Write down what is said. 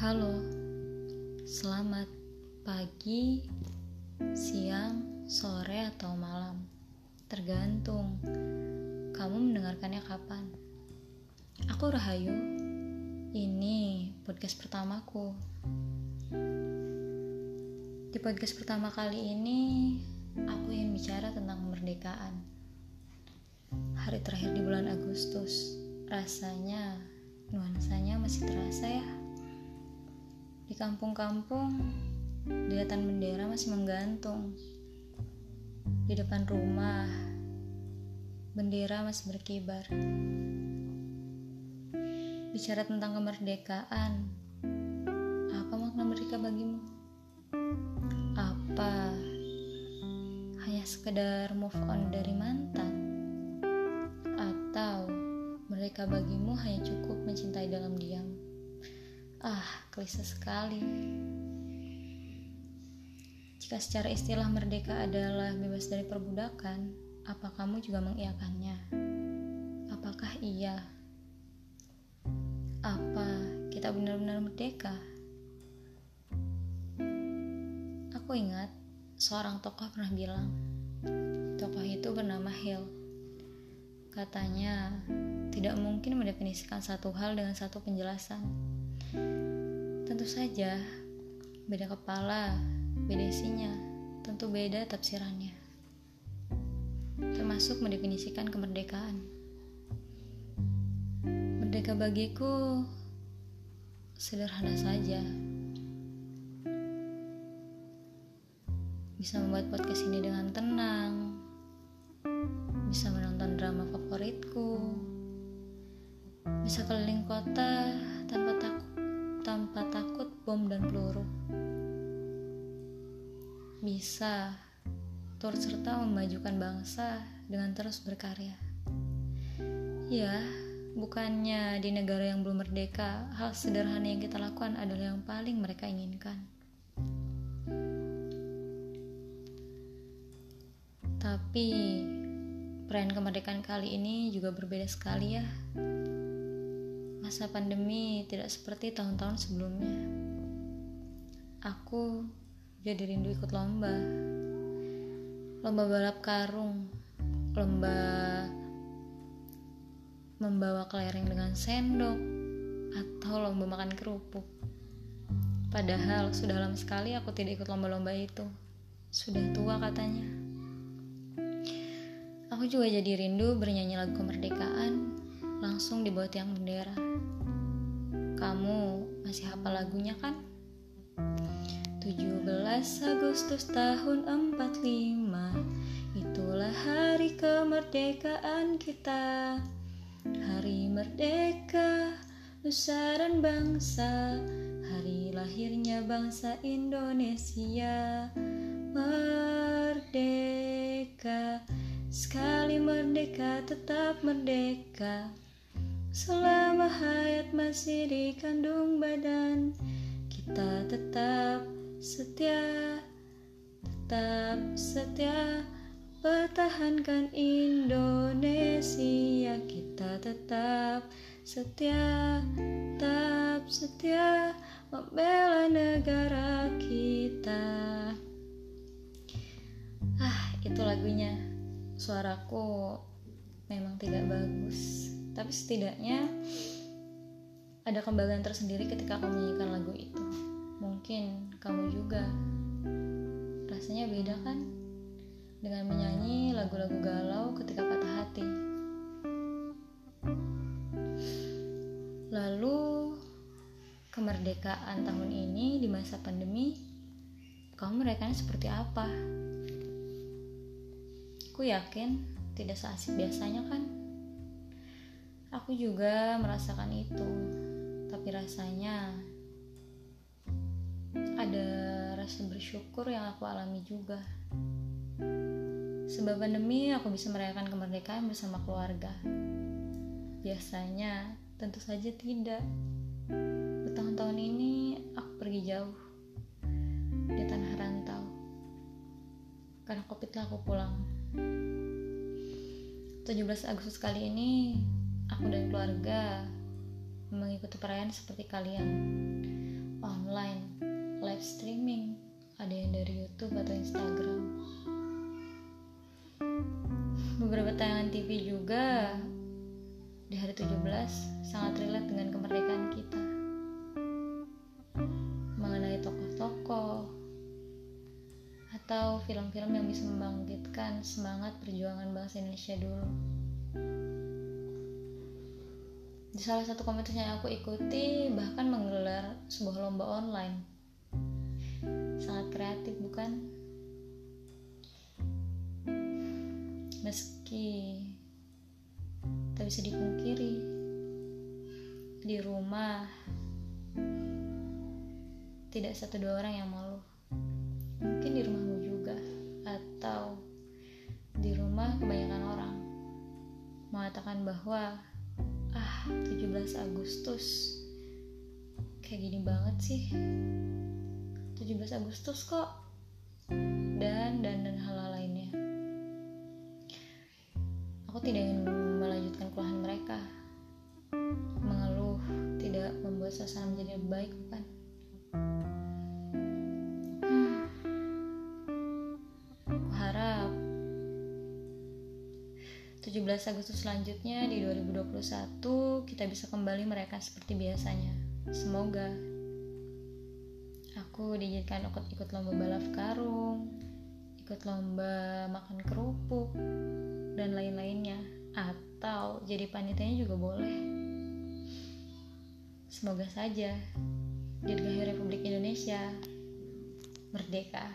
Halo, selamat pagi, siang, sore, atau malam. Tergantung kamu mendengarkannya kapan. Aku Rahayu, ini podcast pertamaku. Di podcast pertama kali ini, aku ingin bicara tentang kemerdekaan. Hari terakhir di bulan Agustus, rasanya nuansanya masih terasa ya. Di kampung-kampung, deretan bendera masih menggantung. Di depan rumah, bendera masih berkibar. Bicara tentang kemerdekaan, apa makna merdeka bagimu? Apa hanya sekedar move on dari mantan? Atau mereka bagimu hanya cukup mencintai dalam diam? Ah, klise sekali. Jika secara istilah merdeka adalah bebas dari perbudakan, apa kamu juga mengiakannya? Apakah iya? Apa kita benar-benar merdeka? Aku ingat seorang tokoh pernah bilang, tokoh itu bernama Hill. Katanya, tidak mungkin mendefinisikan satu hal dengan satu penjelasan. Tentu saja, beda kepala, beda isinya, tentu beda tafsirannya. Termasuk mendefinisikan kemerdekaan. Merdeka bagiku sederhana saja. Bisa membuat podcast ini dengan tenang, bisa menonton drama favoritku, bisa keliling kota tanpa takut tanpa takut bom dan peluru. Bisa turut serta memajukan bangsa dengan terus berkarya. Ya, bukannya di negara yang belum merdeka, hal sederhana yang kita lakukan adalah yang paling mereka inginkan. Tapi perayaan kemerdekaan kali ini juga berbeda sekali ya. Masa pandemi tidak seperti tahun-tahun sebelumnya. Aku jadi rindu ikut lomba. Lomba balap karung, lomba membawa kelereng dengan sendok, atau lomba makan kerupuk. Padahal sudah lama sekali aku tidak ikut lomba-lomba itu. Sudah tua katanya. Aku juga jadi rindu bernyanyi lagu kemerdekaan langsung di bawah tiang bendera. Kamu masih hafal lagunya kan? 17 Agustus tahun 45 Itulah hari kemerdekaan kita Hari merdeka Nusa bangsa Hari lahirnya bangsa Indonesia Merdeka Sekali merdeka tetap merdeka. Selama hayat masih dikandung badan Kita tetap setia Tetap setia. Pertahankan Indonesia Kita tetap setia Tetap setia. Membela negara kita. Ah, itu lagunya suaraku memang tidak bagus. Tapi setidaknya ada kebanggaan tersendiri ketika aku menyanyikan lagu itu. Mungkin kamu juga rasanya beda kan dengan menyanyi lagu-lagu galau ketika patah hati. Lalu kemerdekaan tahun ini di masa pandemi kamu merayakannya seperti apa? Aku yakin tidak seasik biasanya kan? Aku juga merasakan itu, tapi rasanya ada rasa bersyukur yang aku alami juga. Sebab pandemi aku bisa merayakan kemerdekaan bersama keluarga. Biasanya tentu saja tidak. Bertahun-tahun ini aku pergi jauh di tanah rantau. Karena covid lah aku pulang. 17 Agustus kali ini, aku dan keluarga mengikuti perayaan seperti kalian. online live streaming ada yang dari YouTube atau Instagram. Beberapa tayangan TV juga. Di hari 17 sangat relate dengan kemerdekaan kita atau film-film yang bisa membangkitkan semangat perjuangan bangsa Indonesia dulu. Di salah satu komunitas yang aku ikuti bahkan menggelar sebuah lomba online. Sangat kreatif bukan? Meski tak bisa dipungkiri di rumah tidak satu dua orang yang malu. Mungkin di rumahmu kebanyakan orang mengatakan bahwa ah 17 Agustus kayak gini banget sih. 17 Agustus kok. Dan dan dan hal-hal lainnya. Aku tidak ingin melanjutkan keluhan mereka. Mengeluh tidak membuat suasana menjadi baik bukan 17 Agustus selanjutnya di 2021 kita bisa kembali mereka seperti biasanya. Semoga aku diizinkan ikut ikut lomba balap karung, ikut lomba makan kerupuk dan lain-lainnya atau jadi panitianya juga boleh. Semoga saja Dirgahayu Republik Indonesia merdeka.